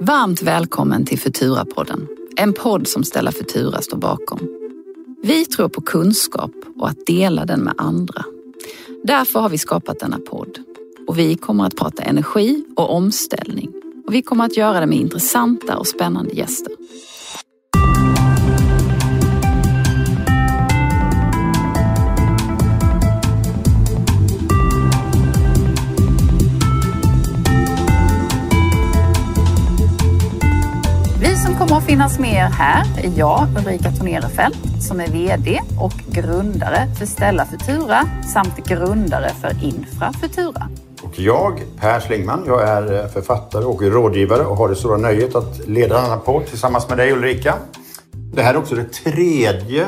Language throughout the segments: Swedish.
Varmt välkommen till Futura-podden. En podd som Ställa Futura står bakom. Vi tror på kunskap och att dela den med andra. Därför har vi skapat denna podd. Och vi kommer att prata energi och omställning. Och vi kommer att göra det med intressanta och spännande gäster. Vi kommer att finnas med er här är jag, Ulrika Tornerefelt, som är VD och grundare för Stella Futura samt grundare för Infra Futura. Och jag, Per Slingman, jag är eh, författare och rådgivare och har det stora nöjet att leda denna podd tillsammans med dig Ulrika. Det här är också det tredje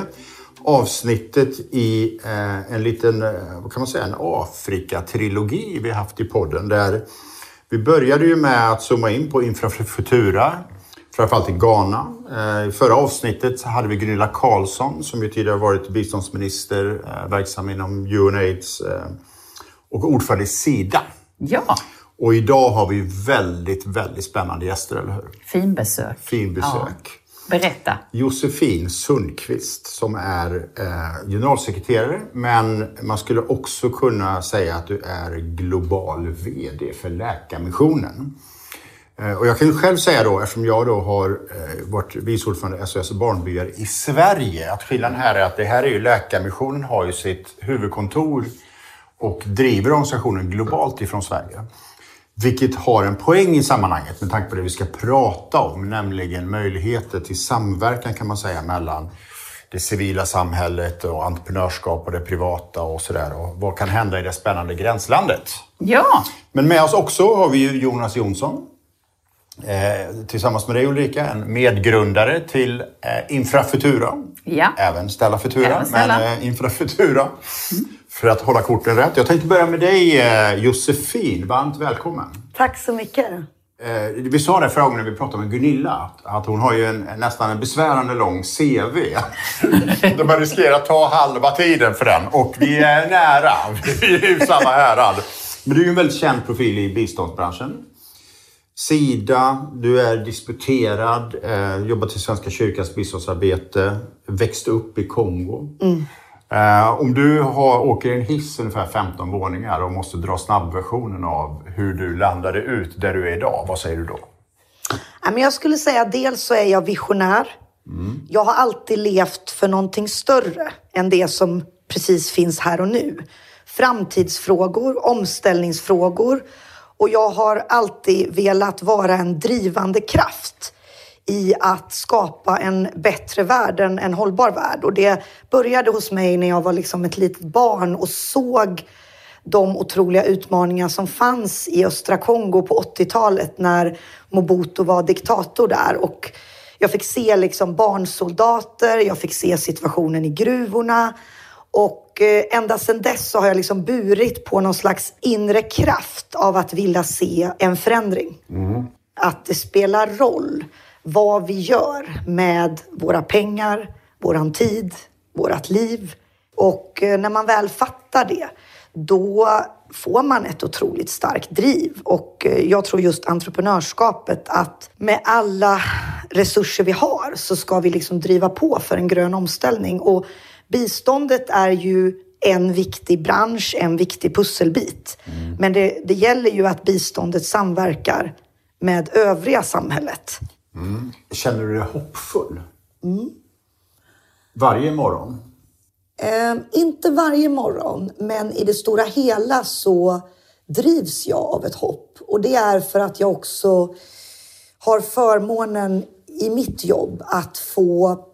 avsnittet i eh, en liten, eh, vad kan man säga, en Afrika-trilogi vi haft i podden. Där vi började ju med att zooma in på Infrafutura, framförallt i Ghana. I förra avsnittet hade vi Gunilla Carlsson som ju tidigare varit biståndsminister, verksam inom UNAIDS och ordförande i Sida. Ja. Och idag har vi väldigt, väldigt spännande gäster, eller hur? Fin besök. Fin besök. Ja. Berätta. Josefin Sundqvist som är eh, generalsekreterare men man skulle också kunna säga att du är global VD för Läkarmissionen. Eh, och jag kan själv säga då, eftersom jag då har eh, varit vice ordförande SOS Barnbyar i Sverige, att skillnaden här är att det här är ju Läkarmissionen har ju sitt huvudkontor och driver organisationen globalt ifrån Sverige. Vilket har en poäng i sammanhanget med tanke på det vi ska prata om, nämligen möjligheter till samverkan kan man säga mellan det civila samhället och entreprenörskap och det privata och sådär. Och vad kan hända i det spännande gränslandet? Ja! Men med oss också har vi ju Jonas Jonsson. Eh, tillsammans med dig Ulrika, en medgrundare till eh, Infrafutura. Ja. Även Stella Futura, Även Stella. men eh, Infrafutura. Mm för att hålla korten rätt. Jag tänkte börja med dig eh, Josefin. Varmt välkommen. Tack så mycket. Eh, vi sa det förra gången när vi pratade med Gunilla, att hon har ju en, nästan en besvärande lång CV. De har riskerat att ta halva tiden för den och vi är nära. Vi är i samma härad. Men du är ju en väldigt känd profil i biståndsbranschen. Sida, du är disputerad, eh, jobbat i Svenska kyrkans biståndsarbete, växte upp i Kongo. Mm. Uh, om du har, åker i en hiss ungefär 15 våningar och måste dra snabbversionen av hur du landade ut där du är idag, vad säger du då? Jag skulle säga dels så är jag visionär. Mm. Jag har alltid levt för någonting större än det som precis finns här och nu. Framtidsfrågor, omställningsfrågor och jag har alltid velat vara en drivande kraft i att skapa en bättre värld, en, en hållbar värld. Och det började hos mig när jag var liksom ett litet barn och såg de otroliga utmaningar som fanns i östra Kongo på 80-talet när Mobutu var diktator där. Och jag fick se liksom barnsoldater, jag fick se situationen i gruvorna. Och eh, ända sedan dess så har jag liksom burit på någon slags inre kraft av att vilja se en förändring. Mm. Att det spelar roll vad vi gör med våra pengar, våran tid, vårat liv. Och eh, när man väl fattar det, då får man ett otroligt starkt driv. Och eh, jag tror just entreprenörskapet, att med alla resurser vi har så ska vi liksom driva på för en grön omställning. Och biståndet är ju en viktig bransch, en viktig pusselbit. Mm. Men det, det gäller ju att biståndet samverkar med övriga samhället. Mm. Känner du dig hoppfull? Mm. Varje morgon? Eh, inte varje morgon, men i det stora hela så drivs jag av ett hopp. Och det är för att jag också har förmånen i mitt jobb att få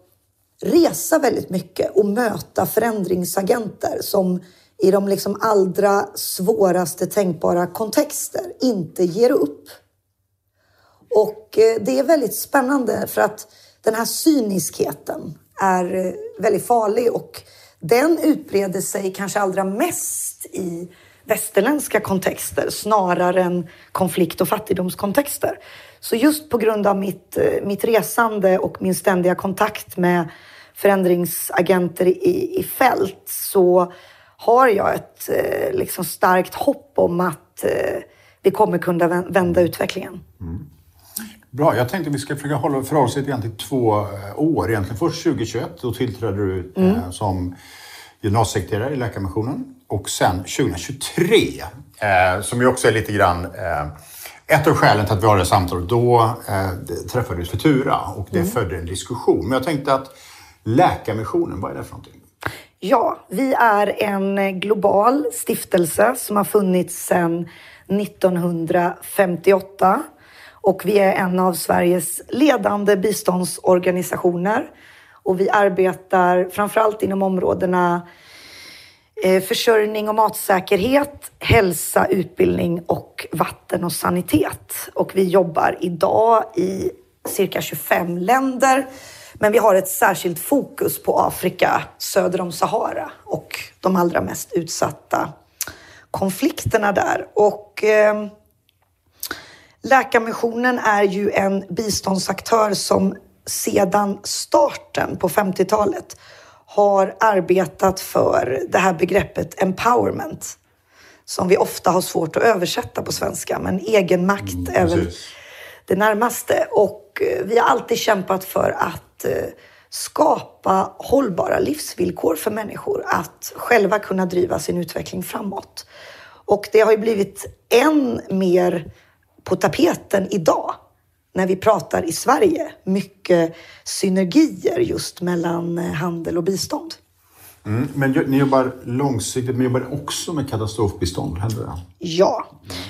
resa väldigt mycket och möta förändringsagenter som i de liksom allra svåraste tänkbara kontexter inte ger upp och eh, det är väldigt spännande för att den här cyniskheten är eh, väldigt farlig och den utbreder sig kanske allra mest i västerländska kontexter snarare än konflikt och fattigdomskontexter. Så just på grund av mitt, eh, mitt resande och min ständiga kontakt med förändringsagenter i, i fält så har jag ett liksom starkt hopp om att vi kommer kunna vända utvecklingen. Mm. Bra, jag tänkte att vi ska försöka hålla för oss lite till två eh, år. Egentligen först 2021, då tillträdde du eh, mm. som generalsekreterare i Läkarmissionen. Och sen 2023, eh, som ju också är lite grann eh, ett av skälen till att vi har det samtalet, då eh, träffades Futura och det mm. födde en diskussion. Men jag tänkte att Läkarmissionen, vad är det för någonting? Ja, vi är en global stiftelse som har funnits sedan 1958 och vi är en av Sveriges ledande biståndsorganisationer. Och vi arbetar framförallt inom områdena eh, försörjning och matsäkerhet, hälsa, utbildning och vatten och sanitet. Och vi jobbar idag i cirka 25 länder. Men vi har ett särskilt fokus på Afrika söder om Sahara och de allra mest utsatta konflikterna där. Och eh, Läkarmissionen är ju en biståndsaktör som sedan starten på 50-talet har arbetat för det här begreppet empowerment som vi ofta har svårt att översätta på svenska, men egenmakt mm, är väl det närmaste. Och eh, vi har alltid kämpat för att Eh, skapa hållbara livsvillkor för människor att själva kunna driva sin utveckling framåt. Och det har ju blivit än mer på tapeten idag när vi pratar i Sverige mycket synergier just mellan eh, handel och bistånd. Mm, men ni jobbar långsiktigt, men jobbar också med katastrofbistånd? Händer det? Ja,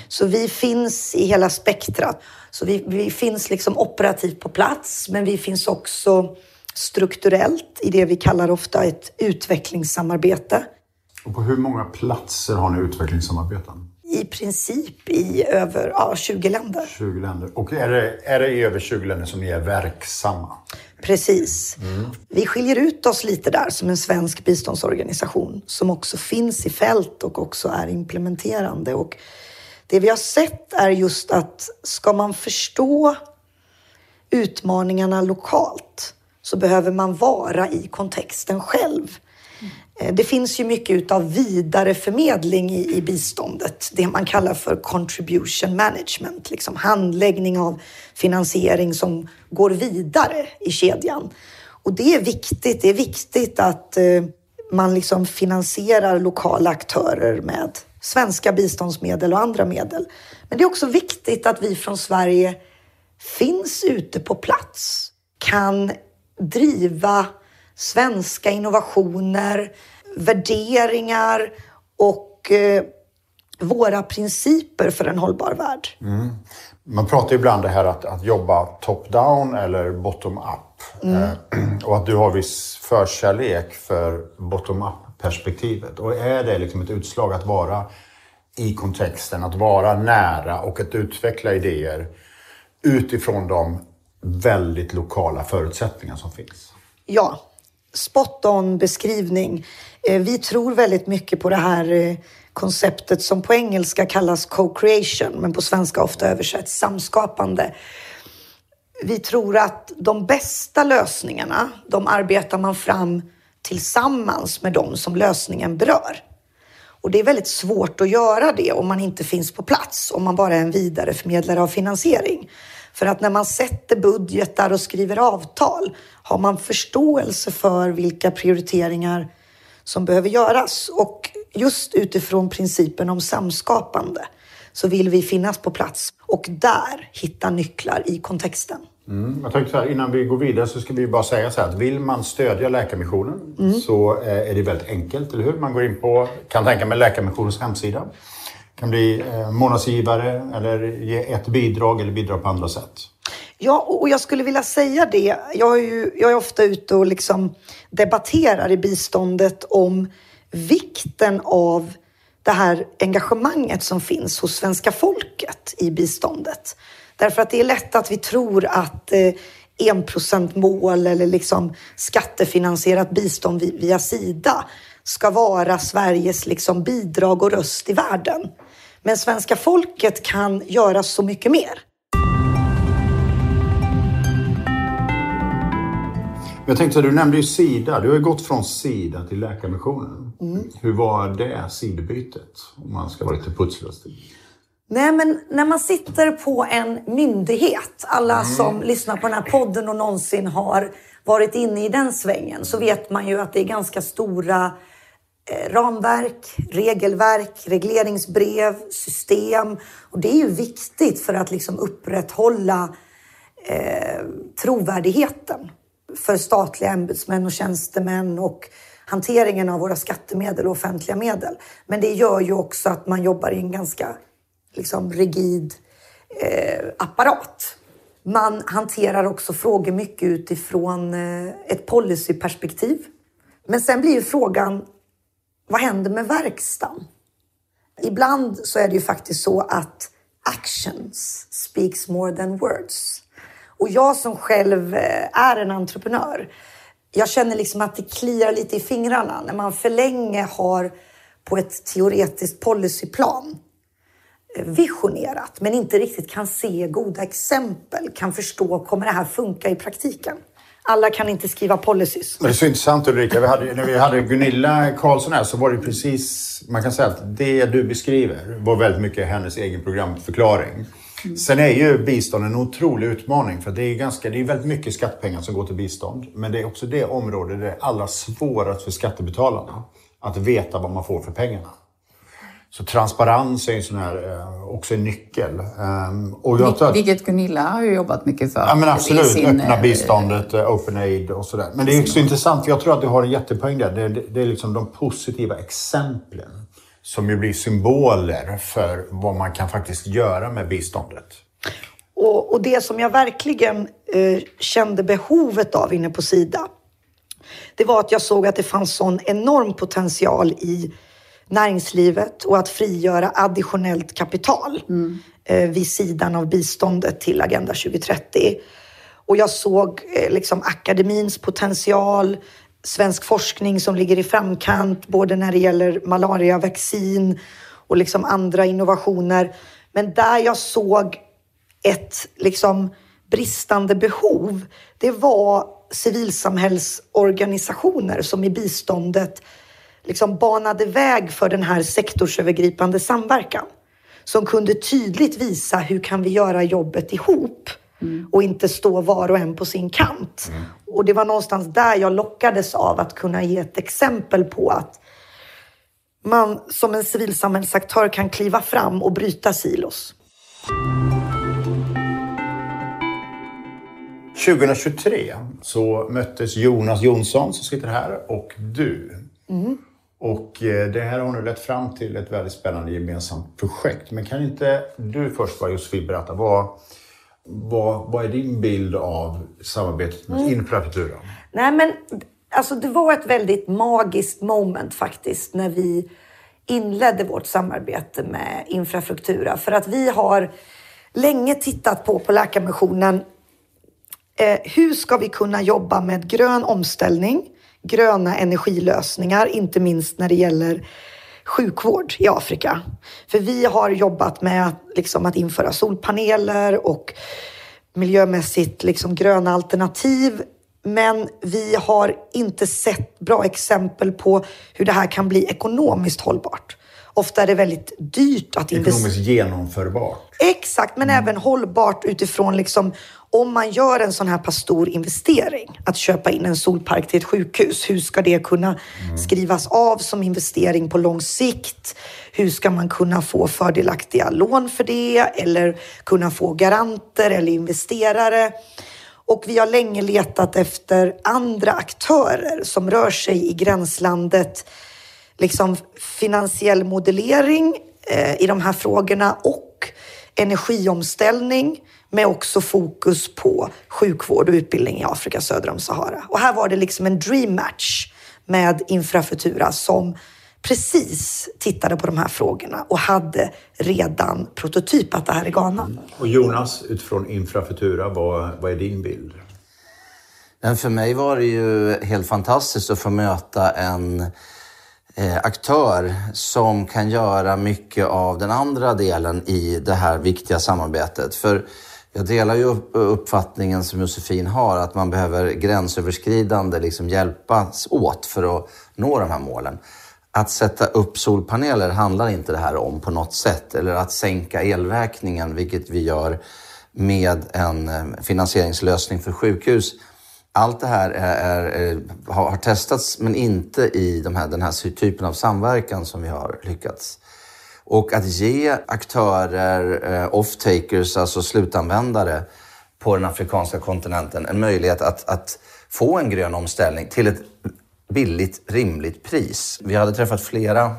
så vi finns i hela spektrat. Så vi, vi finns liksom operativt på plats, men vi finns också strukturellt i det vi kallar ofta ett utvecklingssamarbete. Och på hur många platser har ni utvecklingssamarbeten? i princip i över ja, 20 länder. 20 länder. Och är det, är det i över 20 länder som ni är verksamma? Precis. Mm. Vi skiljer ut oss lite där som en svensk biståndsorganisation som också finns i fält och också är implementerande. Och det vi har sett är just att ska man förstå utmaningarna lokalt så behöver man vara i kontexten själv. Eh, det finns ju mycket av vidareförmedling i, i biståndet, det man kallar för contribution management, liksom handläggning av finansiering som går vidare i kedjan. Och det är viktigt. Det är viktigt att eh, man liksom finansierar lokala aktörer med svenska biståndsmedel och andra medel. Men det är också viktigt att vi från Sverige finns ute på plats, kan driva svenska innovationer, värderingar och eh, våra principer för en hållbar värld. Mm. Man pratar ju ibland det här att, att jobba top-down eller bottom-up. Mm. Eh, och att du har viss förkärlek för bottom-up-perspektivet. Och är det liksom ett utslag att vara i kontexten, att vara nära och att utveckla idéer utifrån de väldigt lokala förutsättningar som finns? Ja, spot on beskrivning. Eh, vi tror väldigt mycket på det här eh, konceptet som på engelska kallas co-creation, men på svenska ofta översätts samskapande. Vi tror att de bästa lösningarna, de arbetar man fram tillsammans med dem som lösningen berör. Och det är väldigt svårt att göra det om man inte finns på plats, om man bara är en vidareförmedlare av finansiering. För att när man sätter budgetar och skriver avtal har man förståelse för vilka prioriteringar som behöver göras. Och just utifrån principen om samskapande så vill vi finnas på plats och där hitta nycklar i kontexten. Mm, jag tänkte så här, innan vi går vidare så ska vi bara säga så här att vill man stödja Läkarmissionen mm. så eh, är det väldigt enkelt, eller hur? Man går in på, kan tänka mig, Läkarmissionens hemsida kan bli eh, månadsgivare eller ge ett bidrag eller bidra på andra sätt. Ja, och jag skulle vilja säga det. Jag är, ju, jag är ofta ute och liksom debatterar i biståndet om vikten av det här engagemanget som finns hos svenska folket i biståndet. Därför att det är lätt att vi tror att eh, eller liksom skattefinansierat bistånd via Sida ska vara Sveriges liksom bidrag och röst i världen. Men svenska folket kan göra så mycket mer. Jag tänkte, du nämnde ju Sida. Du har ju gått från Sida till Läkarmissionen. Mm. Hur var det sidobytet? Om man ska vara lite putslustig. Nej, men när man sitter på en myndighet, alla Mm. som lyssnar på den här podden och någonsin har varit inne i den svängen, så vet man ju att det är ganska stora Eh, ramverk, regelverk, regleringsbrev, system. Och det är ju viktigt för att liksom upprätthålla eh, trovärdigheten för statliga ämbetsmän och tjänstemän och hanteringen av våra skattemedel och offentliga medel. Men det gör ju också att man jobbar i en ganska liksom, rigid eh, apparat. Man hanterar också frågor mycket utifrån eh, ett policyperspektiv. Men sen blir ju frågan, vad händer med verkstaden? Ibland så är det ju faktiskt så att actions speaks more than words. Och jag som själv eh, är en entreprenör, jag känner liksom att det kliar lite i fingrarna när man för länge har på ett teoretiskt policyplan eh, visionerat men inte riktigt kan se goda exempel, kan förstå, kommer det här funka i praktiken? Alla kan inte skriva policies. Men det är så intressant Ulrika. Vi hade, när vi hade Gunilla Karlsson här så var det precis... Man kan säga att det du beskriver var väldigt mycket hennes egen programförklaring. Sen är ju bistånd en otrolig utmaning för det är, ganska, det är väldigt mycket skattepengar som går till bistånd. Men det är också det område där det är allra svårast för skattebetalarna att veta vad man får för pengarna. Så transparens är ju sån här, eh, också en nyckel. Ehm, och jag tror att- Vilket Gunilla har ju jobbat mycket för. Ja men i absolut, sin, öppna eh, biståndet, eh, open aid och sådär. Men det är också intressant, för jag tror att du har en jättepoäng där. Det, det, det är liksom de positiva exemplen som ju blir symboler för vad man kan faktiskt göra med biståndet. Och, och det som jag verkligen eh, kände behovet av inne på Sida, det var att jag såg att det fanns sån enorm potential i näringslivet och att frigöra additionellt kapital eh, vid sidan av biståndet till Agenda 2030. Och jag såg eh, liksom akademins potential, svensk forskning som ligger i framkant, både när det gäller malariavaccin och liksom andra innovationer. Men där jag såg ett liksom bristande behov, det var civilsamhällsorganisationer som i biståndet liksom banade väg för den här sektorsövergripande samverkan. Som kunde tydligt visa hur kan vi göra jobbet ihop och inte stå var och en på sin kant. Och det var någonstans där jag lockades av att kunna ge ett exempel på att man som en civilsamhällsaktör kan kliva fram och bryta silos. 2023 så möttes Jonas Jonsson som sitter här och du. Och eh, det här har nu lett fram till ett väldigt spännande gemensamt projekt. Men kan inte du först bara Josefin berätta vad, vad, vad är din bild av samarbetet med Infrafutura? Nej, men alltså, det var ett väldigt magiskt moment faktiskt när vi inledde vårt samarbete med Infrastruktura. För att vi har länge tittat på, på Läkarmissionen, eh, hur ska vi kunna jobba med grön omställning, gröna energilösningar, inte minst när det gäller sjukvård i Afrika. För vi har jobbat med att, liksom, att införa solpaneler och miljömässigt liksom, gröna alternativ. Men vi har inte sett bra exempel på hur det här kan bli ekonomiskt hållbart. Ofta är det väldigt dyrt att investera. Ekonomiskt genomförbart. Exakt, men även hållbart utifrån liksom, om man gör en sån här pass stor investering, att köpa in en solpark till ett sjukhus, hur ska det kunna skrivas av som investering på lång sikt? Hur ska man kunna få fördelaktiga lån för det eller kunna få garanter eller investerare? Och vi har länge letat efter andra aktörer som rör sig i gränslandet liksom finansiell modellering eh, i de här frågorna och energiomställning med också fokus på sjukvård och utbildning i Afrika söder om Sahara. Och här var det liksom en dream match med Infrafutura som precis tittade på de här frågorna och hade redan prototypat det här i Ghana. Och Jonas, utifrån Infrafutura, vad, vad är din bild? Men för mig var det ju helt fantastiskt att få möta en eh, aktör som kan göra mycket av den andra delen i det här viktiga samarbetet. För jag delar ju uppfattningen som Josefin har att man behöver gränsöverskridande liksom hjälpas åt för att nå de här målen. att sätta upp solpaneler handlar inte det här om på något sätt. Eller att sänka elräkningen, vilket vi gör med en eh, finansieringslösning för sjukhus. Allt det här är, är, eh, har, har, testats men inte i de här, den här typen av samverkan som vi har lyckats. Och att ge aktörer, eh, off-takers, alltså slutanvändare på den afrikanska kontinenten en möjlighet att, att få en grön omställning till ett billigt, rimligt pris. Vi hade träffat flera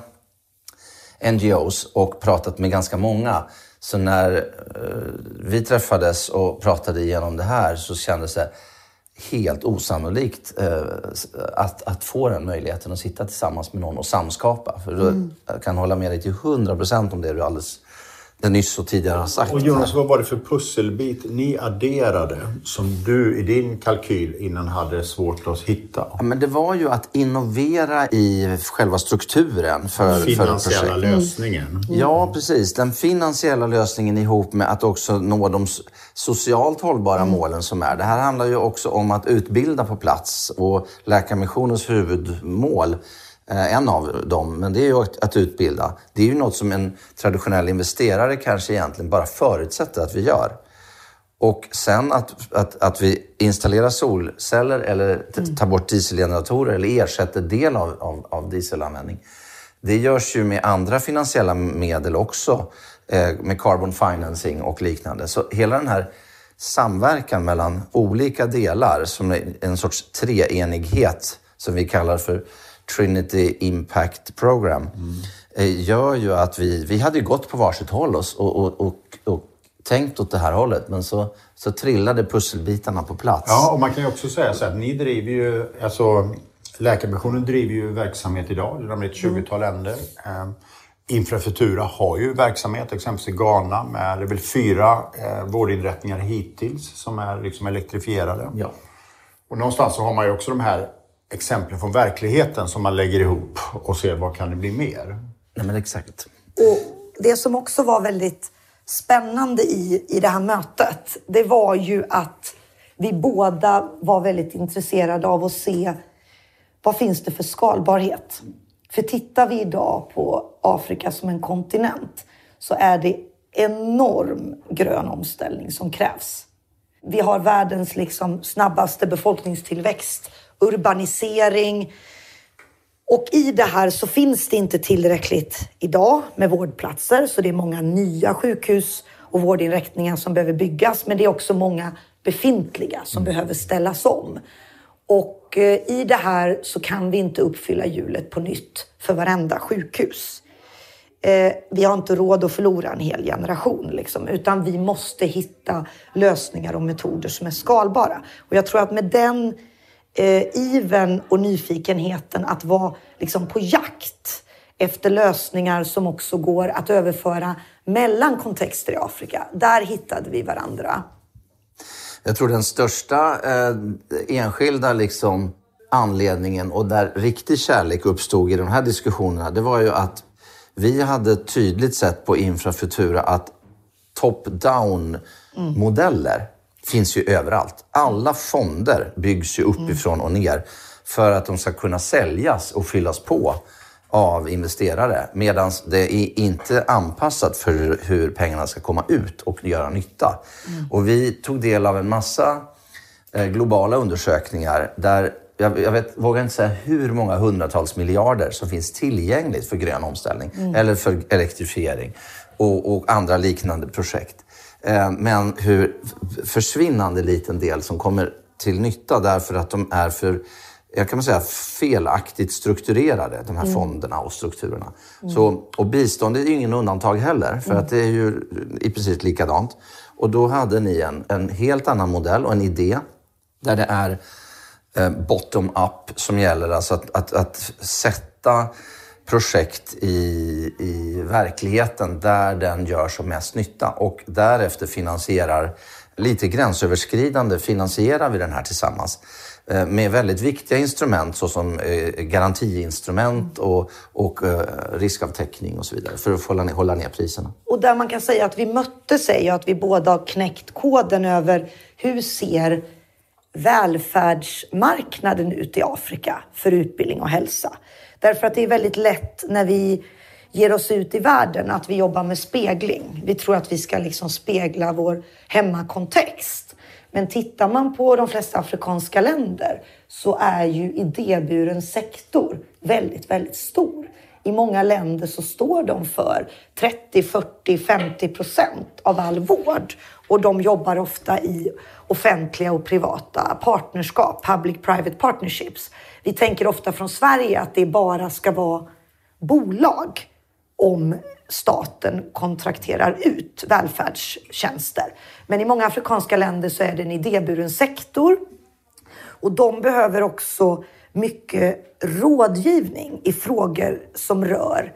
NGOs och pratat med ganska många. Så när eh, vi träffades och pratade igenom det här så kändes det helt osannolikt eh, att, att få den möjligheten att sitta tillsammans med någon och samskapa. För mm. Jag kan hålla med dig till 100 procent om det du alldeles det nyss och tidigare har sagt. Och Jonas, vad var det för pusselbit ni adderade som du i din kalkyl innan hade svårt att hitta? Ja, men det var ju att innovera i själva strukturen för, finansiella för lösningen. Mm. Ja, precis. Den finansiella lösningen ihop med att också nå de socialt hållbara mm. målen som är. Det här handlar ju också om att utbilda på plats och Läkarmissionens huvudmål en av dem, men det är ju att utbilda. Det är ju något som en traditionell investerare kanske egentligen bara förutsätter att vi gör. Och sen att, att, att vi installerar solceller eller mm. tar bort dieselgeneratorer eller ersätter del av, av, av dieselanvändning. Det görs ju med andra finansiella medel också, eh, med carbon financing och liknande. Så hela den här samverkan mellan olika delar som är en sorts treenighet som vi kallar för Trinity Impact Program mm. gör ju att vi, vi hade gått på varsitt håll och, och, och, och tänkt åt det här hållet. Men så, så trillade pusselbitarna på plats. Ja, och man kan ju också säga så att ni driver ju, alltså Läkarmissionen driver ju verksamhet idag. De är ett 20-tal mm. länder. Eh, Infrastruktura har ju verksamhet, exempelvis i Ghana med det är väl fyra eh, vårdinrättningar hittills som är liksom elektrifierade. Ja. Och någonstans så har man ju också de här exempel från verkligheten som man lägger ihop och ser vad kan det bli mer. Nej, men exakt. Och det som också var väldigt spännande i, i det här mötet, det var ju att vi båda var väldigt intresserade av att se vad finns det för skalbarhet? För tittar vi idag på Afrika som en kontinent så är det enorm grön omställning som krävs. Vi har världens liksom snabbaste befolkningstillväxt urbanisering. Och i det här så finns det inte tillräckligt idag med vårdplatser, så det är många nya sjukhus och vårdinrättningar som behöver byggas, men det är också många befintliga som mm. behöver ställas om. Och eh, i det här så kan vi inte uppfylla hjulet på nytt för varenda sjukhus. Eh, vi har inte råd att förlora en hel generation, liksom, utan vi måste hitta lösningar och metoder som är skalbara. Och jag tror att med den eh, iven och nyfikenheten att vara liksom på jakt efter lösningar som också går att överföra mellan kontexter i Afrika. Där hittade vi varandra. Jag tror den största eh, enskilda liksom, anledningen och där riktig kärlek uppstod i de här diskussionerna, det var ju att vi hade tydligt sett på Infrafutura att top-down modeller finns ju överallt. Alla fonder byggs ju uppifrån och ner för att de ska kunna säljas och fyllas på av investerare. Medan det är inte anpassat för hur pengarna ska komma ut och göra nytta. Mm. Och vi tog del av en massa eh, globala undersökningar där jag, jag vet, vågar inte säga hur många hundratals miljarder som finns tillgängligt för grön omställning mm. eller för elektrifiering och, och andra liknande projekt. Eh, men hur försvinnande liten del som kommer till nytta därför att de är för jag kan säga felaktigt strukturerade, de här mm. fonderna och strukturerna. Mm. Så, och bistånd är ju ingen undantag heller, för mm. att det är ju i princip likadant. Och då hade ni en, en helt annan modell och en idé där det är Eh, bottom-up som gäller, alltså att, att, att sätta projekt i, i verkligheten där den gör som mest nytta och därefter finansierar lite gränsöverskridande finansierar vi den här tillsammans eh, med väldigt viktiga instrument såsom eh, garantiinstrument och, och riskavtäckning och så vidare för att hålla ner, hålla ner priserna. Och där man kan säga att vi möttes är ju att vi båda har knäckt koden över hur ser välfärdsmarknaden ut i Afrika för utbildning och hälsa. Därför att det är väldigt lätt när vi ger oss ut i världen att vi jobbar med spegling. Vi tror att vi ska liksom spegla vår hemmakontext. Men tittar man på de flesta afrikanska länder så är ju idéburen sektor väldigt, väldigt stor. I många länder så står de för 30, 40, 50 procent av all vård och de jobbar ofta i offentliga och privata partnerskap, public-private partnerships. Vi tänker ofta från Sverige att det bara ska vara bolag om staten kontrakterar ut välfärdstjänster. Men i många afrikanska länder så är det en idéburen sektor och de behöver också mycket rådgivning i frågor som rör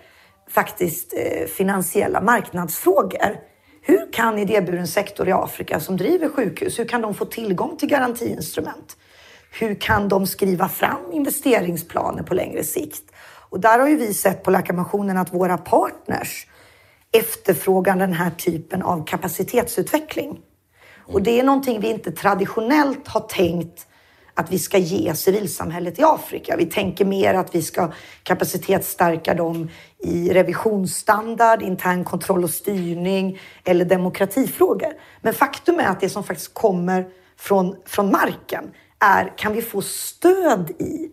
faktiskt eh, finansiella marknadsfrågor. Hur kan idéburen sektor i Afrika som driver sjukhus, hur kan de få tillgång till garantiinstrument? Hur kan de skriva fram investeringsplaner på längre sikt? Och där har ju vi sett på Läkarmissionen att våra partners efterfrågar den här typen av kapacitetsutveckling. Och det är någonting vi inte traditionellt har tänkt att vi ska ge civilsamhället i Afrika. Vi tänker mer att vi ska kapacitetsstärka dem i revisionsstandard, intern kontroll och styrning eller demokratifrågor. Men faktum är att det som faktiskt kommer från, från marken är, kan vi få stöd i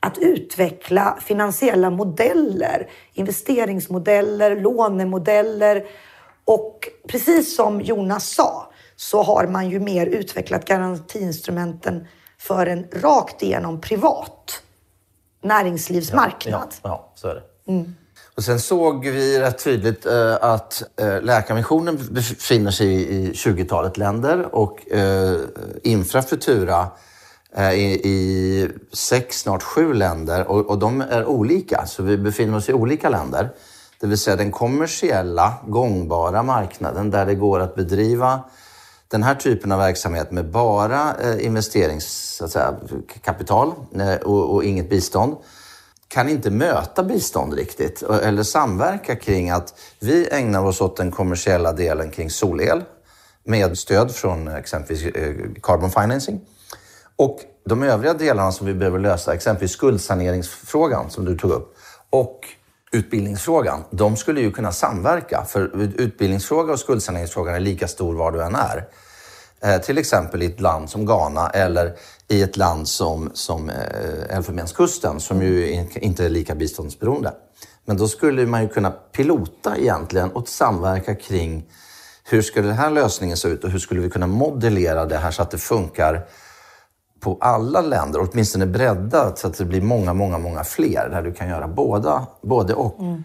att utveckla finansiella modeller, investeringsmodeller, lånemodeller och precis som Jonas sa så har man ju mer utvecklat garantiinstrumenten för en rakt igenom privat näringslivsmarknad. Ja, ja, så är det. Mm. Och sen såg vi rätt tydligt eh, att eh, Läkarmissionen befinner sig i 20-talet länder och eh, Infrafutura eh, i, i sex, snart sju länder och, och de är olika. Så vi befinner oss i olika länder. Det vill säga den kommersiella, gångbara marknaden där det går att bedriva den här typen av verksamhet med bara eh, investeringskapital eh, och, och inget bistånd kan inte möta bistånd riktigt eller samverka kring att vi ägnar oss åt den kommersiella delen kring solel med stöd från eh, exempelvis eh, carbon financing. Och de övriga delarna som vi behöver lösa, exempelvis skuldsaneringsfrågan som du tog upp och utbildningsfrågan, de skulle ju kunna samverka. För utbildningsfrågan och skuldsaneringsfrågan är lika stor var du än är. Eh, till exempel i ett land som Ghana eller i ett land som, som eh, Elfenbenskusten som ju inte är lika biståndsberoende. Men då skulle man ju kunna pilota egentligen och samverka kring hur skulle den här lösningen se ut och hur skulle vi kunna modellera det här så att det funkar på alla länder, åtminstone breddat så att det blir många, många, många fler där du kan göra båda, både och. Mm.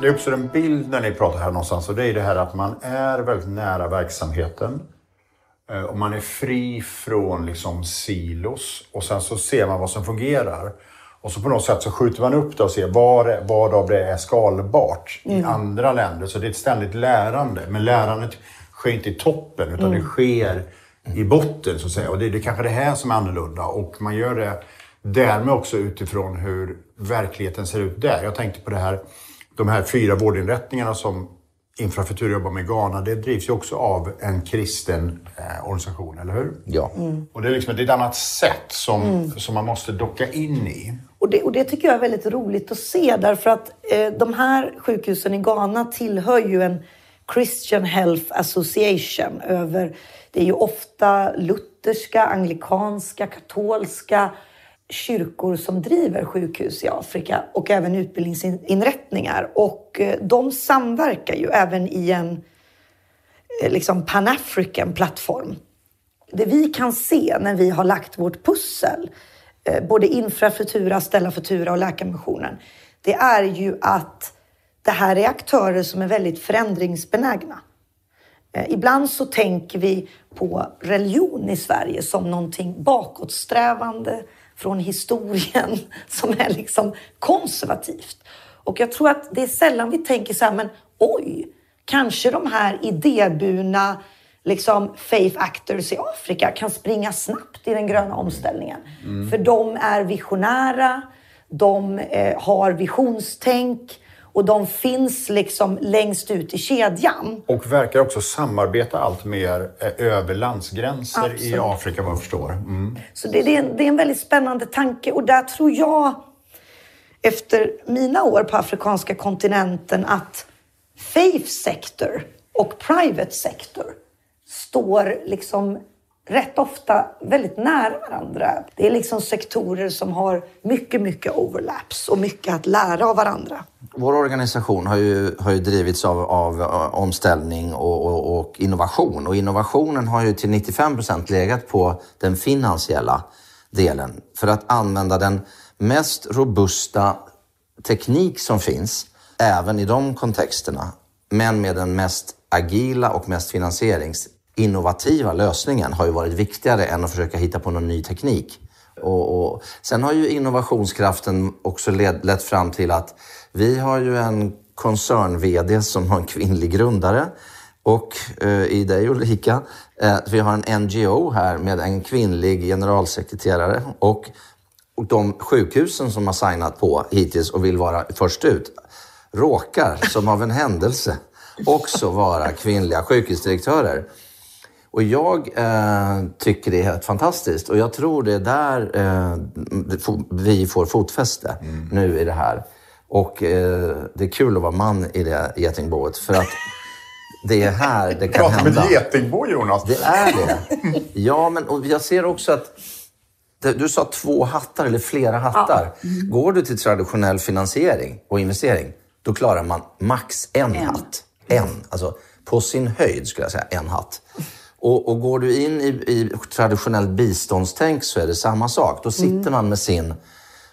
Det uppstår en bild när ni pratar här någonstans och det är det här att man är väldigt nära verksamheten. Eh, och man är fri från liksom silos och sen så ser man vad som fungerar. Och så på något sätt så skjuter man upp det och ser vad, vad av det är skalbart mm. i andra länder. Så det är ett ständigt lärande. Men lärandet sker inte i toppen utan mm. det sker i botten så att säga. Och det är det kanske det här som är annorlunda. Och man gör det därmed också utifrån hur verkligheten ser ut där. Jag tänkte på det här de här fyra vårdinrättningarna som Infrastruktur jobbar med i Ghana, det drivs ju också av en kristen eh, organisation, eller hur? Ja. Mm. Och det är liksom ett, ett annat sätt som, mm. som man måste docka in i. Och det, och det tycker jag är väldigt roligt att se därför att eh, de här sjukhusen i Ghana tillhör ju en Christian Health Association över, det är ju ofta lutherska, anglikanska, katolska kyrkor som driver sjukhus i Afrika och även utbildningsinrättningar. Och eh, de samverkar ju även i en eh, liksom pan-african plattform. Det vi kan se när vi har lagt vårt pussel, eh, både Infrafutura, Stella Futura och Läkarmissionen, det är ju att det här är aktörer som är väldigt förändringsbenägna. Ibland så tänker vi på religion i Sverige som någonting bakåtsträvande, från historien som är liksom konservativt. Och jag tror att det är sällan vi tänker så här, men oj, kanske de här idéburna liksom faith actors i Afrika kan springa snabbt i den gröna omställningen. Mm. För de är visionära, de eh, har visionstänk och de finns liksom längst ut i kedjan. Och verkar också samarbeta allt mer eh, över landsgränser Absolut. i Afrika vad jag förstår. Mm. Så det, det, är en, det är en väldigt spännande tanke och där tror jag efter mina år på afrikanska kontinenten att faith sector och private sector står liksom rätt ofta väldigt nära varandra. Det är liksom sektorer som har mycket, mycket overlaps och mycket att lära av varandra. Vår organisation har ju, har ju drivits av, av eh, omställning och, och, och innovation. Och innovationen har ju till 95 procent legat på den finansiella delen för att använda den mest robusta teknik som finns, även i de kontexterna, men med den mest agila och mest finansierings innovativa lösningen har ju varit viktigare än att försöka hitta på någon ny teknik. Och, och, sen har ju innovationskraften också led, lett fram till att vi har ju en koncern-VD som har en kvinnlig grundare och eh, i dig Ulrika, eh, vi har en NGO här med en kvinnlig generalsekreterare och, och de sjukhusen som har signat på hittills och vill vara först ut råkar, som av en händelse, också vara kvinnliga sjukhusdirektörer. Och jag eh, tycker det är helt fantastiskt och jag tror det är där eh, vi får fotfäste mm. nu i det här. Och eh, det är kul att vara man i det getingboet för att det är här det kan Prata hända. med ett getingbo Jonas. Det är det. Ja, men och jag ser också att du sa två hattar eller flera hattar. Ja. Mm. Går du till traditionell finansiering och investering, då klarar man max en, en. hatt. En. Alltså på sin höjd skulle jag säga en hatt. Och, och går du in i, i traditionellt biståndstänk så är det samma sak. Då sitter mm. man med sin...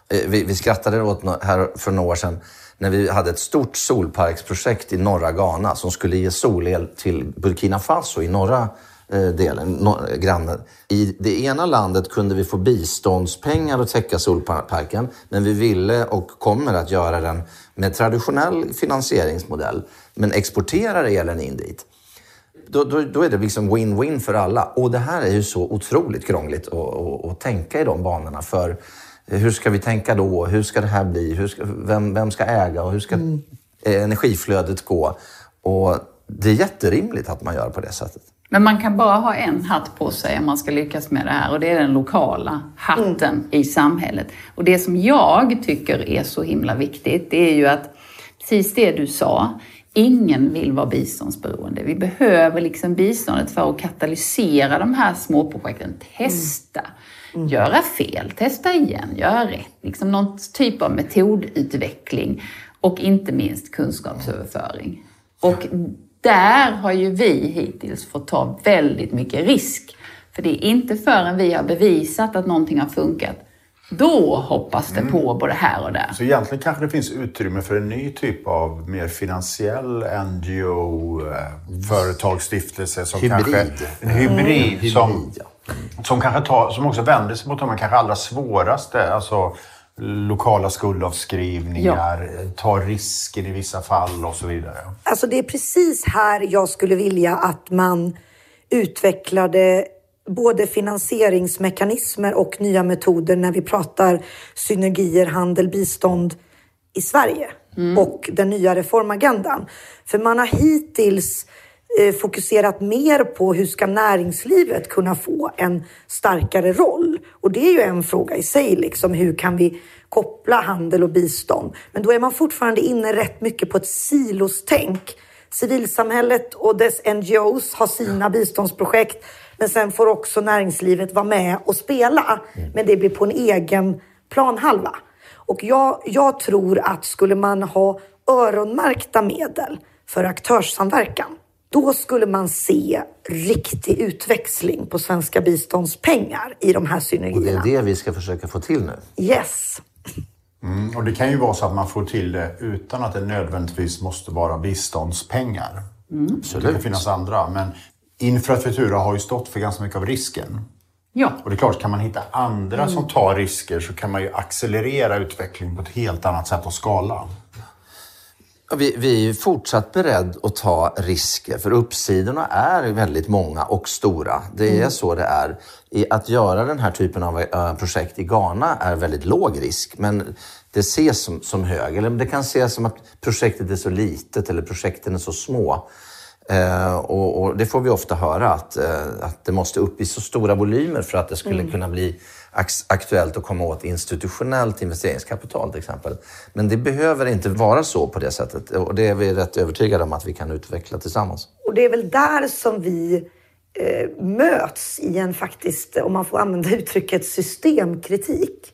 Eh, vi, vi skrattade åt här för några år sedan när vi hade ett stort solparksprojekt i norra Ghana som skulle ge solel till Burkina Faso i norra eh, delen, grannen. I det ena landet kunde vi få biståndspengar att täcka solparken, men vi ville och kommer att göra den med traditionell finansieringsmodell, men exporterar elen in dit. Då, då, då, är det liksom win-win för alla. Och det här är ju så otroligt krångligt att, att, att tänka i de banorna. För hur ska vi tänka då? Hur ska det här bli? Hur ska, vem, vem ska äga och hur ska mm. energiflödet gå? Och det är jätterimligt att man gör på det sättet. Men man kan bara ha en hatt på sig om man ska lyckas med det här och det är den lokala hatten mm. i samhället. Och det som jag tycker är så himla viktigt, det är ju att precis det du sa, Ingen vill vara biståndsberoende. Vi behöver liksom biståndet för att katalysera de här småprojekten. Testa, mm. göra fel, testa igen, göra rätt. Liksom någon typ av metodutveckling och inte minst kunskapsöverföring. Och där har ju vi hittills fått ta väldigt mycket risk. För det är inte förrän vi har bevisat att någonting har funkat då hoppas det mm. på både här och där. Så egentligen kanske det finns utrymme för en ny typ av mer finansiell NGO, eh, företagsstiftelse som hybrid. kanske... En hybrid. Mm. Som, som, kanske tar, som också vänder sig mot de kanske allra svåraste. Alltså lokala skuldavskrivningar, ja. tar risker i vissa fall och så vidare. Alltså det är precis här jag skulle vilja att man utvecklade både finansieringsmekanismer och nya metoder när vi pratar synergier, handel, bistånd i Sverige mm. och den nya reformagendan. För man har hittills eh, fokuserat mer på hur ska näringslivet kunna få en starkare roll? Och det är ju en fråga i sig, liksom, hur kan vi koppla handel och bistånd? Men då är man fortfarande inne rätt mycket på ett silostänk. Civilsamhället och dess NGOs har sina biståndsprojekt men sen får också näringslivet vara med och spela. Mm. Men det blir på en egen planhalva. Och jag, jag tror att skulle man ha öronmärkta medel för aktörssamverkan, då skulle man se riktig utväxling på svenska biståndspengar i de här synergierna. Och det är det vi ska försöka få till nu. Yes. Mm, och det kan ju vara så att man får till det utan att det nödvändigtvis måste vara biståndspengar. Mm. Så det kan finnas andra. Men Infrastruktura har ju stått för ganska mycket av risken. Ja. Och det är klart, kan man hitta andra mm. som tar risker så kan man ju accelerera utvecklingen på ett helt annat sätt och skala. Vi, vi är fortsatt beredda att ta risker för uppsidorna är väldigt många och stora. Det är mm. så det är. Att göra den här typen av eh, projekt i Ghana är väldigt låg risk. Men det ses som, som hög. Eller det kan ses som att projektet är så litet eller projekten är så små. Eh, och, och, det får vi ofta höra, att, eh, att det måste upp i så stora volymer för att det skulle mm. kunna bli aktuellt att komma åt institutionellt investeringskapital till exempel. Men det behöver inte vara så på det sättet och det är vi rätt övertygade om att vi kan utveckla tillsammans. Och det är väl där som vi eh, möts i en faktiskt, om man får använda uttrycket, systemkritik.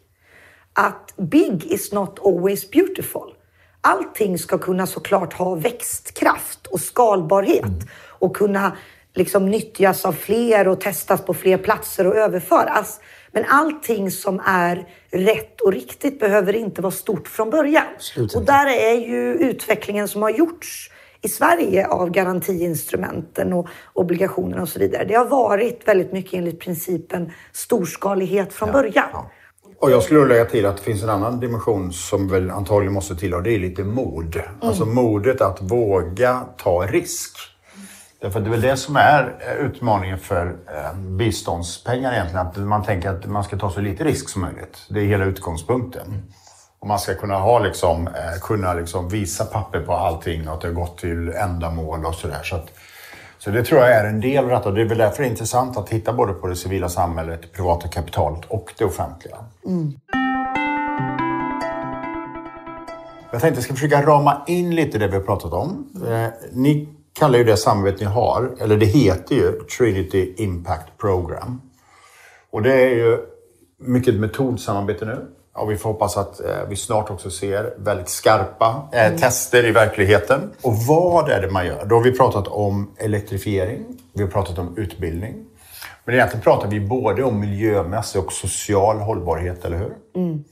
Att big is not always beautiful. Allting ska kunna såklart ha växtkraft och skalbarhet mm. och kunna liksom nyttjas av fler och testas på fler platser och överföras. Men allting som är rätt och riktigt behöver inte vara stort från början. Och där är ju utvecklingen som har gjorts i Sverige av garantiinstrumenten och obligationerna och så vidare. Det har varit väldigt mycket enligt principen storskalighet från ja, början. Ja. Och jag skulle lägga till att det finns en annan dimension som väl antagligen måste till och det är lite mod. Mm. Alltså modet att våga ta risk. Därför det är väl det som är utmaningen för eh, biståndspengar egentligen. Att man tänker att man ska ta så lite risk som möjligt. Det är hela utgångspunkten. Och man ska kunna, ha liksom, eh, kunna liksom visa papper på allting och att det har gått till ändamål och sådär. Så, så så det tror jag är en del av detta. Det är väl därför det är intressant att titta både på det civila samhället, det privata kapitalet och det offentliga. Mm. Jag tänkte att jag ska försöka rama in lite det vi har pratat om. Eh, ni kallar ju det samarbete ni har, eller det heter ju Trinity Impact Program. Och det är ju mycket metodsamarbete nu. Och vi får hoppas att eh, vi snart också ser väldigt skarpa eh, mm. tester i verkligheten. Och vad är det man gör? Då har vi pratat om elektrifiering, vi har pratat om utbildning. Men egentligen pratar vi både om miljömässig och social hållbarhet, eller hur? Mm.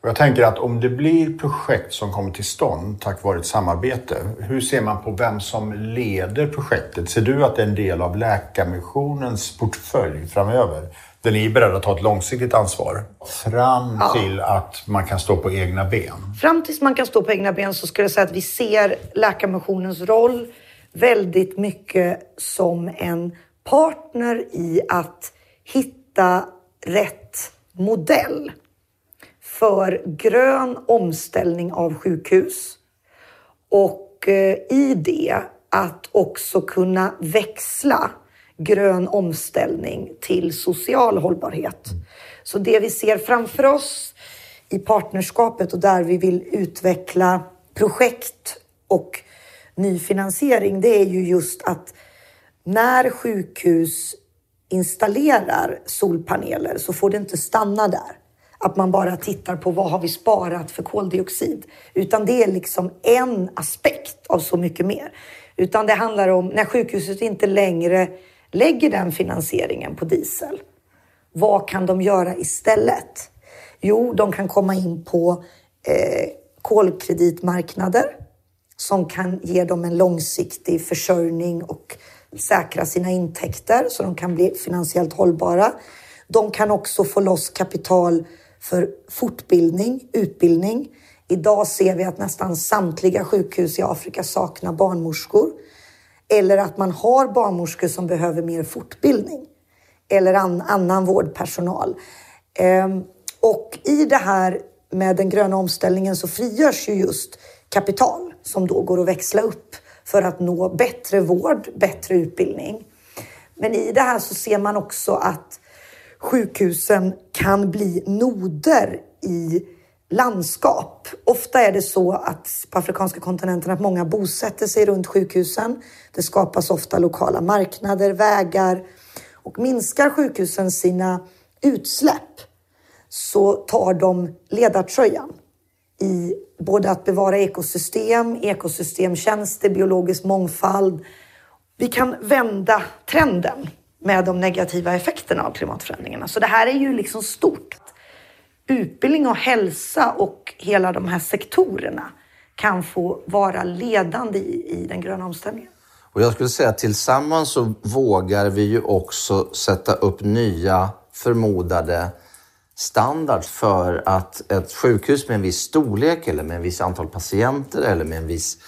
Och jag tänker att om det blir projekt som kommer till stånd tack vare ett samarbete, hur ser man på vem som leder projektet? Ser du att det är en del av Läkarmissionens portfölj framöver? Där ni är beredda att ta ett långsiktigt ansvar fram ja. till att man kan stå på egna ben? Fram tills man kan stå på egna ben så skulle jag säga att vi ser Läkarmissionens roll väldigt mycket som en partner i att hitta rätt modell för grön omställning av sjukhus och eh, i det att också kunna växla grön omställning till social hållbarhet. Så det vi ser framför oss i partnerskapet och där vi vill utveckla projekt och ny finansiering, det är ju just att när sjukhus installerar solpaneler så får det inte stanna där att man bara tittar på vad har vi sparat för koldioxid. Utan det är liksom en aspekt av så mycket mer. Utan det handlar om när sjukhuset inte längre lägger den finansieringen på diesel. Vad kan de göra istället? Jo, de kan komma in på eh, kolkreditmarknader som kan ge dem en långsiktig försörjning och säkra sina intäkter så de kan bli finansiellt hållbara. De kan också få loss kapital för fortbildning, utbildning. Idag ser vi att nästan samtliga sjukhus i Afrika saknar barnmorskor. Eller att man har barnmorskor som behöver mer fortbildning. Eller an, annan vårdpersonal. Ehm, och i det här med den gröna omställningen så frigörs ju just kapital som då går att växla upp för att nå bättre vård, bättre utbildning. Men i det här så ser man också att sjukhusen kan bli noder i landskap. Ofta är det så att på afrikanska kontinenten att många bosätter sig runt sjukhusen. Det skapas ofta lokala marknader, vägar och minskar sjukhusen sina utsläpp så tar de ledartröjan i både att bevara ekosystem, ekosystemtjänster, biologisk mångfald. Vi kan vända trenden med de negativa effekterna av klimatförändringarna. Så det här är ju liksom stort. Utbildning och hälsa och hela de här sektorerna kan få vara ledande i, i den gröna omställningen. Och jag skulle säga att tillsammans så vågar vi ju också sätta upp nya förmodade standard för att ett sjukhus med en viss storlek eller med en viss antal patienter eller med en viss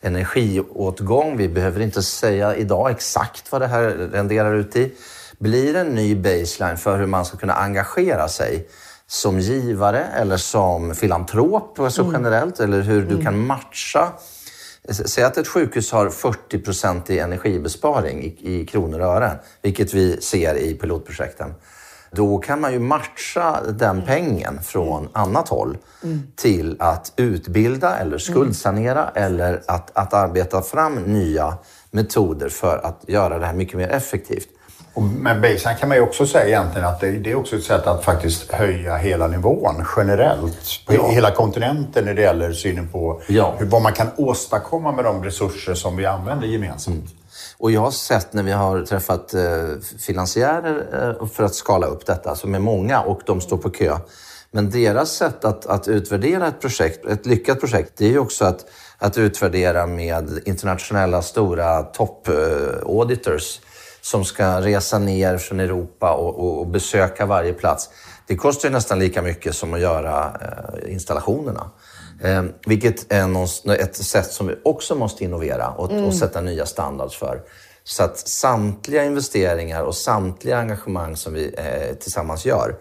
energiåtgång. Vi behöver inte säga idag exakt vad det här renderar ut i. Blir en ny baseline för hur man ska kunna engagera sig som givare eller som filantrop så mm. generellt, eller hur du mm. kan matcha Säg att ett sjukhus har 40 procent i energibesparing i, i kronor och ören, vilket vi ser i pilotprojekten. Då kan man ju matcha den pengen från annat håll mm. till att utbilda eller skuldsanera mm. eller att, att arbeta fram nya metoder för att göra det här mycket mer effektivt. Och med baseline kan man ju också säga egentligen att det, det, är också ett sätt att faktiskt höja hela nivån generellt på ja. hela kontinenten när det gäller synen på ja. hur, vad man kan åstadkomma med de resurser som vi använder gemensamt. Mm. Och jag har sett när vi har träffat eh, finansiärer eh, för att skala upp detta, som är många och de står på kö. Men deras sätt att, att utvärdera ett projekt, ett lyckat projekt, det är ju också att, att utvärdera med internationella stora top-auditors eh, som ska resa ner från Europa och, och, och, besöka varje plats. Det kostar nästan lika mycket som att göra eh, installationerna. Eh, vilket är någon, ett sätt som vi också måste innovera och, mm. och sätta nya standards för. Så att samtliga investeringar och samtliga engagemang som vi eh, tillsammans gör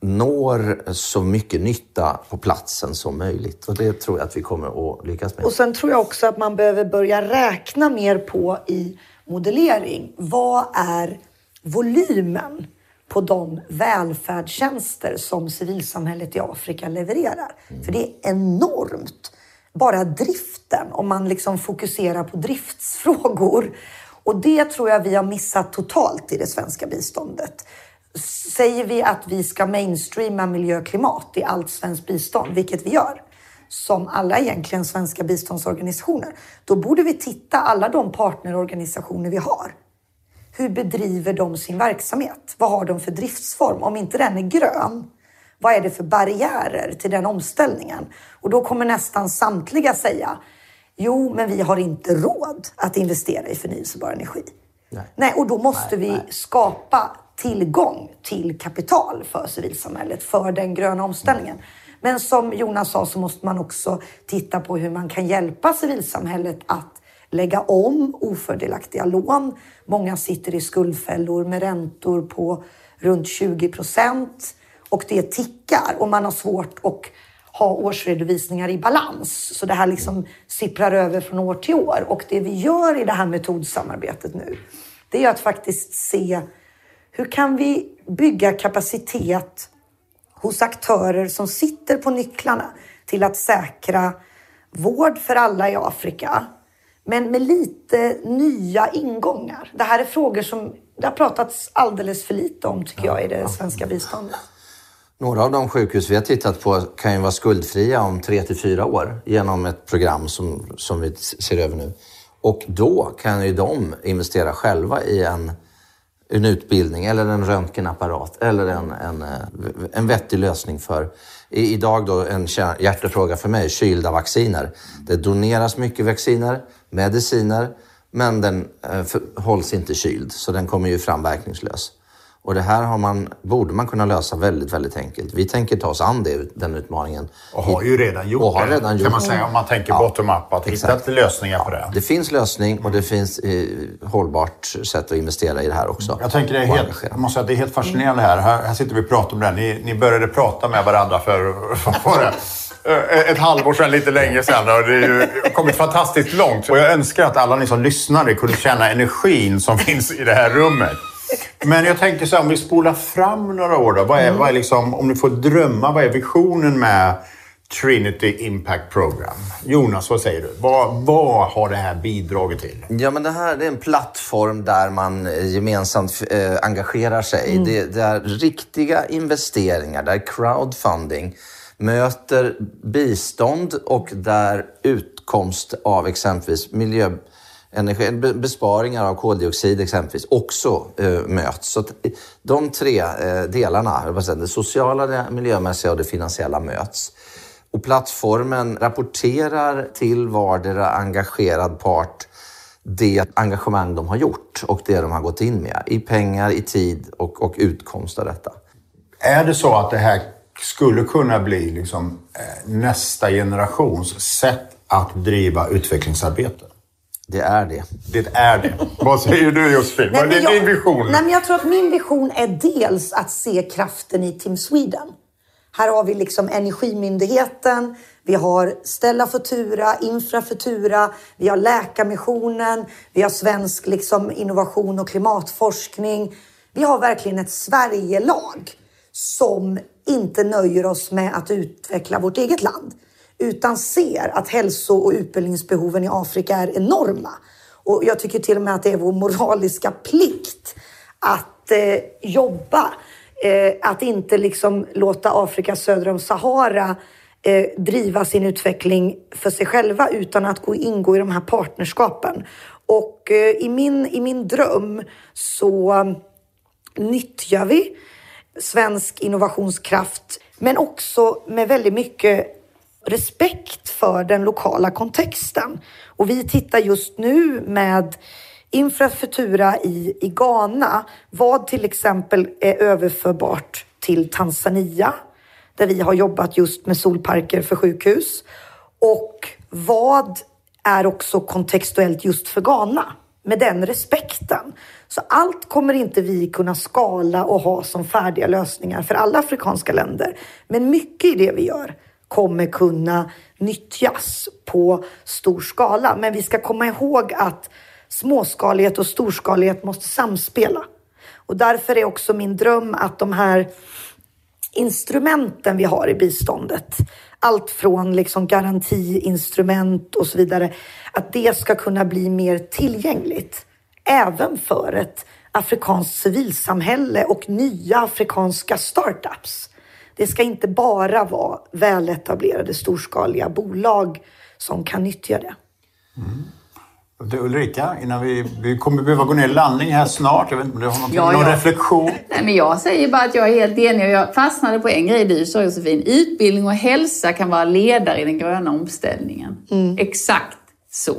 når så mycket nytta på platsen som möjligt. Och det tror jag att vi kommer att lyckas med. Och sen tror jag också att man behöver börja räkna mer på i modellering. Vad är volymen på de välfärdstjänster som civilsamhället i Afrika levererar? Mm. För det är enormt. Bara driften, om man liksom fokuserar på driftsfrågor. Och det tror jag vi har missat totalt i det svenska biståndet. Säger vi att vi ska mainstreama miljö och klimat i allt svenskt bistånd, vilket vi gör, som alla egentligen svenska biståndsorganisationer, då borde vi titta alla de partnerorganisationer vi har. Hur bedriver de sin verksamhet? Vad har de för driftsform? Om inte den är grön, vad är det för barriärer till den omställningen? Och då kommer nästan samtliga säga, jo, men vi har inte råd att investera i förnyelsebar energi. Nej, nej och då måste nej, vi nej. skapa tillgång till kapital för civilsamhället, för den gröna omställningen. Men som Jonas sa så måste man också titta på hur man kan hjälpa civilsamhället att lägga om ofördelaktiga lån. Många sitter i skuldfällor med räntor på runt 20 procent och det tickar och man har svårt att ha årsredovisningar i balans. Så det här liksom sipprar över från år till år. Och det vi gör i det här metodsamarbetet nu, det är att faktiskt se hur kan vi bygga kapacitet hos aktörer som sitter på nycklarna till att säkra vård för alla i Afrika, men med lite nya ingångar. Det här är frågor som det har pratats alldeles för lite om, tycker jag, i det svenska biståndet. Några av de sjukhus vi har tittat på kan ju vara skuldfria om tre till fyra år genom ett program som, som vi ser över nu. Och då kan ju de investera själva i en en utbildning eller en röntgenapparat eller en, en, eh, en vettig lösning för idag då en hjärtefråga för mig, kylda vacciner. Det doneras mycket vacciner, mediciner, men den eh, hålls inte kyld så den kommer ju fram verkningslös. Och det här har man, borde man kunna lösa väldigt, väldigt enkelt. Vi tänker ta oss an det, den utmaningen. Och har ju redan gjort och har det, redan kan man säga, om man tänker ja, bottom-up. Att hitta lösningar på det. Det finns lösning och det finns eh, hållbart sätt att investera i det här också. Jag tänker det är helt, jag måste säga, det är helt fascinerande här. här. Här sitter vi och pratar om det. Ni, ni började prata med varandra för, för det? ett halvår sedan, lite längre sedan. Och det har kommit fantastiskt långt. Och jag önskar att alla ni som lyssnade kunde känna energin som finns i det här rummet. Men jag tänker så här, om vi spolar fram några år då. Vad är, mm. vad är liksom, om du får drömma, vad är visionen med Trinity Impact Program? Jonas, vad säger du? Vad, vad har det här bidragit till? Ja, men det här är en plattform där man gemensamt eh, engagerar sig. Mm. Det, det är riktiga investeringar, där crowdfunding möter bistånd och där utkomst av exempelvis miljö energi, besparingar av koldioxid exempelvis också eh, möts. Så eh, de tre eh, delarna, det sociala, det miljömässiga och det finansiella möts. Och plattformen rapporterar till vardera engagerad part det engagemang de har gjort och det de har gått in med i pengar, i tid och, och utkomst av detta. Är det så att det här skulle kunna bli liksom, eh, nästa generations sätt att driva utvecklingsarbete? Det är det. Det är det. Vad säger du Josefin? Vad är din vision? Nej, men jag tror att min vision är dels att se kraften i Team Sweden. Här har vi liksom Energimyndigheten, vi har Stella Futura, Infrafutura, vi har Läkarmissionen, vi har svensk liksom innovation och klimatforskning. Vi har verkligen ett Sverigelag som inte nöjer oss med att utveckla vårt eget land utan ser att hälso och utbildningsbehoven i Afrika är enorma. Och jag tycker till och med att det är vår moraliska plikt att eh, jobba. Eh, att inte liksom låta Afrika söder om Sahara eh, driva sin utveckling för sig själva utan att gå, ingå i de här partnerskapen. Och eh, i, min, i min dröm så nyttjar vi svensk innovationskraft men också med väldigt mycket respekt för den lokala kontexten. Och vi tittar just nu med Infrafutura i, i Ghana, vad till exempel är överförbart till Tanzania, där vi har jobbat just med solparker för sjukhus. Och vad är också kontextuellt just för Ghana? Med den respekten. Så allt kommer inte vi kunna skala och ha som färdiga lösningar för alla afrikanska länder. Men mycket i det vi gör kommer kunna nyttjas på stor skala. Men vi ska komma ihåg att småskalighet och storskalighet måste samspela. Och därför är också min dröm att de här instrumenten vi har i biståndet, allt från liksom garantiinstrument och så vidare, att det ska kunna bli mer tillgängligt även för ett afrikanskt civilsamhälle och nya afrikanska startups. Det ska inte bara vara väletablerade storskaliga bolag som kan nyttja det. Mm. Du Ulrika, innan vi, vi kommer behöva gå ner i landning här snart. Jag vet inte om du har någon, ja, någon ja. reflektion? Nej, men jag säger bara att jag är helt enig och jag fastnade på en grej du sa Josefin. Utbildning och hälsa kan vara ledare i den gröna omställningen. Mm. Exakt så.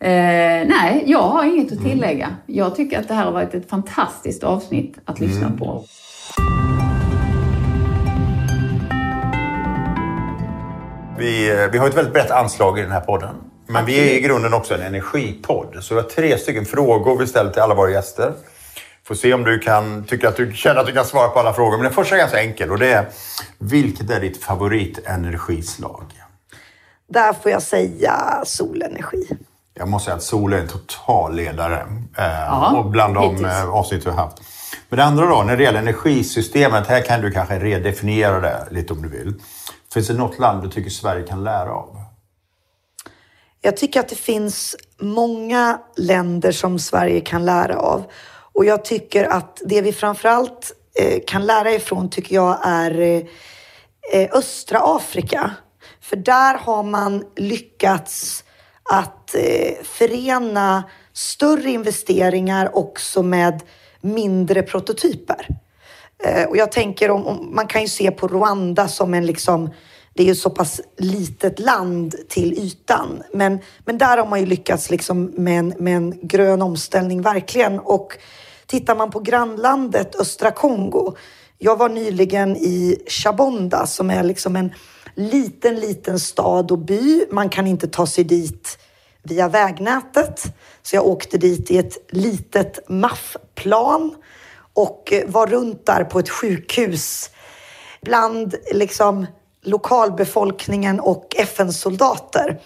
Eh, nej, jag har inget att tillägga. Jag tycker att det här har varit ett fantastiskt avsnitt att lyssna mm. på. Vi, vi har ett väldigt brett anslag i den här podden. Men vi är i grunden också en energipodd. Så vi har tre stycken frågor vi ställer till alla våra gäster. Får se om du kan, tycker att du känner att du kan svara på alla frågor. Men den första är ganska enkel och det är Vilket är ditt favoritenergislag? Där får jag säga solenergi. Jag måste säga att sol är en total ledare eh, och bland de eh, avsnitt vi har haft. Men det andra då, när det gäller energisystemet, här kan du kanske redefiniera det lite om du vill. Finns det något land du tycker Sverige kan lära av? Jag tycker att det finns många länder som Sverige kan lära av. Och jag tycker att det vi framförallt eh, kan lära ifrån tycker jag är eh, eh, östra Afrika. För där har man lyckats att förena större investeringar också med mindre prototyper. Eh, och jag tänker om, om, man kan ju se på Rwanda som en liksom det är ju så pass litet land till ytan. Men, men där har man ju lyckats liksom med, en, med en grön omställning, verkligen. Och tittar man på grannlandet östra Kongo. Jag var nyligen i Chabonda som är liksom en liten, liten stad och by. Man kan inte ta sig dit via vägnätet. Så jag åkte dit i ett litet maffplan och eh, var runt där på ett sjukhus bland liksom lokalbefolkningen och FN-soldater.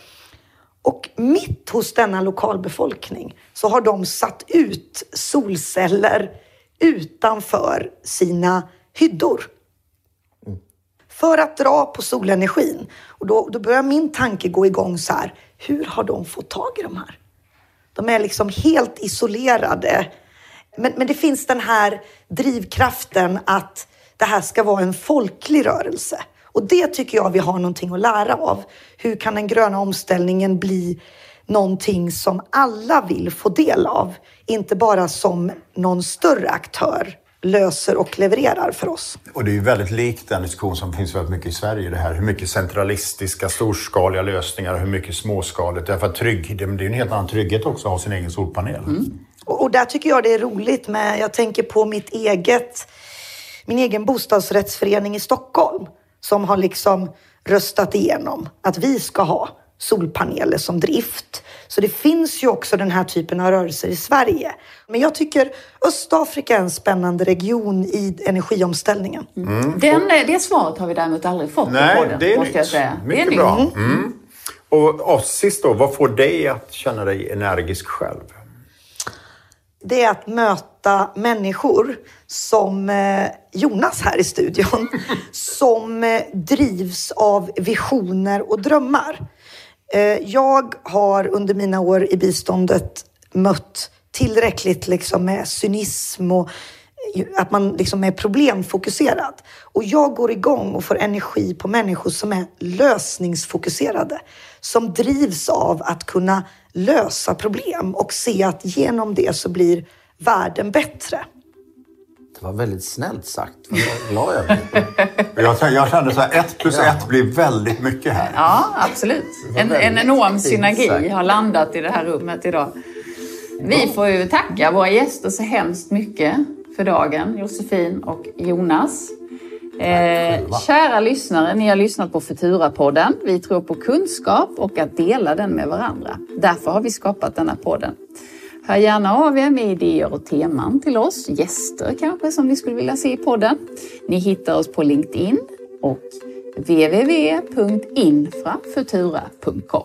Och mitt hos denna lokalbefolkning så har de satt ut solceller utanför sina hyddor. För att dra på solenergin. Och då, då börjar min tanke gå igång så här. Hur har de fått tag i de här? De är liksom helt isolerade. Men, men det finns den här drivkraften att det här ska vara en folklig rörelse. Och det tycker jag vi har någonting att lära av. Hur kan den gröna omställningen bli någonting som alla vill få del av? Inte bara som någon större aktör löser och levererar för oss. Och det är ju väldigt likt den diskussion som finns väldigt mycket i Sverige. Det här hur mycket centralistiska, storskaliga lösningar och hur mycket småskaligt. Därför att trygg, det är en helt annan trygghet också att ha sin egen solpanel. Mm. Och, och där tycker jag det är roligt med, jag tänker på mitt eget, min egen bostadsrättsförening i Stockholm som har liksom röstat igenom att vi ska ha solpaneler som drift. Så det finns ju också den här typen av rörelser i Sverige. Men jag tycker Östafrika är en spännande region i energiomställningen. Mm. Den, det svaret har vi däremot aldrig fått Nej, på podden, det är måste jag nytt. säga. Mycket det är bra. nytt. Mm. Och, sist då, vad får dig att känna dig energisk själv? Det är att möta människor som eh, Jonas här i studion, som eh, drivs av visioner och drömmar. Eh, jag har under mina år i biståndet mött tillräckligt liksom med cynism och att man liksom är problemfokuserad. Och jag går igång och får energi på människor som är lösningsfokuserade. Som drivs av att kunna lösa problem och se att genom det så blir världen bättre. Det var väldigt snällt sagt. Vad glad jag blir. Jag, jag kände så här, ett plus ett blir väldigt mycket här. Ja, absolut. En, en enorm synergi sagt. har landat i det här rummet idag. Vi får ju tacka våra gäster så hemskt mycket för dagen, Josefin och Jonas. Eh, kära lyssnare, ni har lyssnat på Futura-podden. Vi tror på kunskap och att dela den med varandra. Därför har vi skapat denna podden. Hör gärna av er med idéer och teman till oss, gäster kanske som ni skulle vilja se i podden. Ni hittar oss på LinkedIn och www.infrafutura.com.